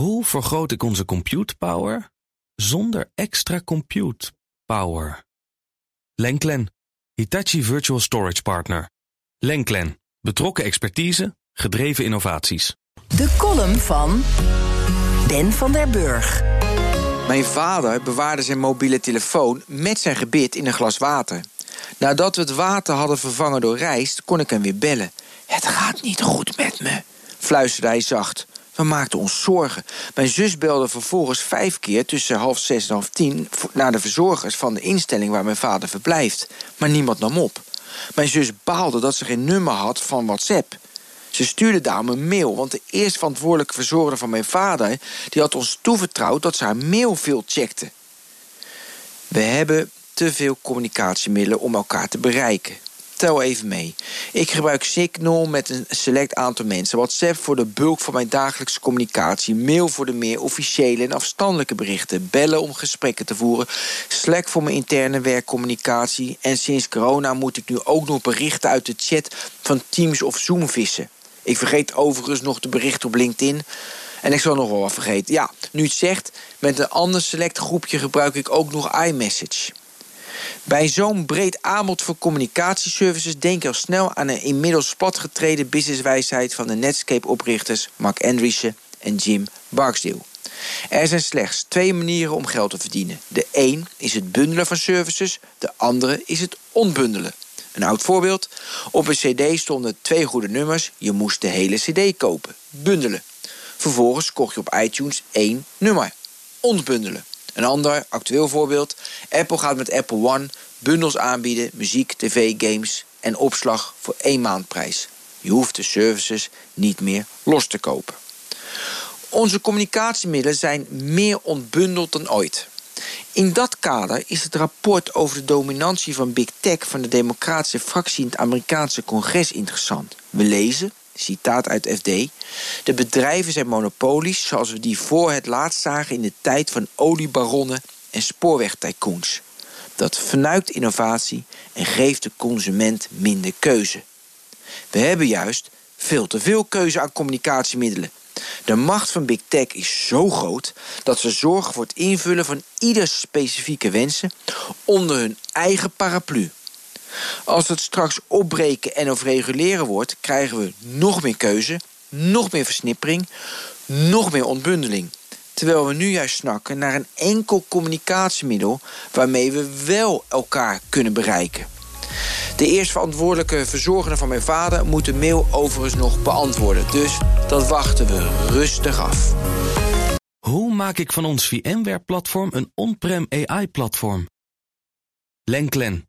Hoe vergroot ik onze compute power zonder extra compute power? Lenklen, Hitachi Virtual Storage Partner. Lenklen, betrokken expertise, gedreven innovaties. De column van Ben van der Burg. Mijn vader bewaarde zijn mobiele telefoon met zijn gebit in een glas water. Nadat we het water hadden vervangen door rijst, kon ik hem weer bellen. Het gaat niet goed met me, fluisterde hij zacht. We maakten ons zorgen. Mijn zus belde vervolgens vijf keer tussen half zes en half tien naar de verzorgers van de instelling waar mijn vader verblijft. Maar niemand nam op. Mijn zus baalde dat ze geen nummer had van WhatsApp. Ze stuurde daarom een mail, want de eerstverantwoordelijke verzorger van mijn vader... die had ons toevertrouwd dat ze haar mail veel checkte. We hebben te veel communicatiemiddelen om elkaar te bereiken. Tel even mee. Ik gebruik Signal met een select aantal mensen. WhatsApp voor de bulk van mijn dagelijkse communicatie. Mail voor de meer officiële en afstandelijke berichten. Bellen om gesprekken te voeren. Slack voor mijn interne werkcommunicatie. En sinds corona moet ik nu ook nog berichten uit de chat van Teams of Zoom vissen. Ik vergeet overigens nog de berichten op LinkedIn. En ik zal nog wel wat vergeten. Ja, nu het zegt, met een ander select groepje gebruik ik ook nog iMessage. Bij zo'n breed aanbod voor communicatieservices denk al snel aan een inmiddels platgetreden businesswijsheid van de Netscape-oprichters Mark Andreessen en Jim Barksdale. Er zijn slechts twee manieren om geld te verdienen. De een is het bundelen van services, de andere is het onbundelen. Een oud voorbeeld. Op een cd stonden twee goede nummers. Je moest de hele cd kopen. Bundelen. Vervolgens kocht je op iTunes één nummer. Ontbundelen. Een ander actueel voorbeeld. Apple gaat met Apple One bundels aanbieden, muziek, tv, games en opslag voor één maandprijs. Je hoeft de services niet meer los te kopen. Onze communicatiemiddelen zijn meer ontbundeld dan ooit. In dat kader is het rapport over de dominantie van Big Tech van de Democratische fractie in het Amerikaanse congres interessant. We lezen, citaat uit FD: De bedrijven zijn monopolies zoals we die voor het laatst zagen in de tijd van oliebaronnen en spoorwegtycoons. Dat vernuikt innovatie en geeft de consument minder keuze. We hebben juist veel te veel keuze aan communicatiemiddelen. De macht van Big Tech is zo groot dat ze zorgen voor het invullen van ieders specifieke wensen onder hun eigen paraplu. Als het straks opbreken en of reguleren wordt, krijgen we nog meer keuze, nog meer versnippering, nog meer ontbundeling. Terwijl we nu juist snakken naar een enkel communicatiemiddel waarmee we wel elkaar kunnen bereiken. De eerstverantwoordelijke verzorgende van mijn vader moet de mail overigens nog beantwoorden. Dus dat wachten we rustig af. Hoe maak ik van ons VMware-platform een on-prem AI-platform? Lenklen,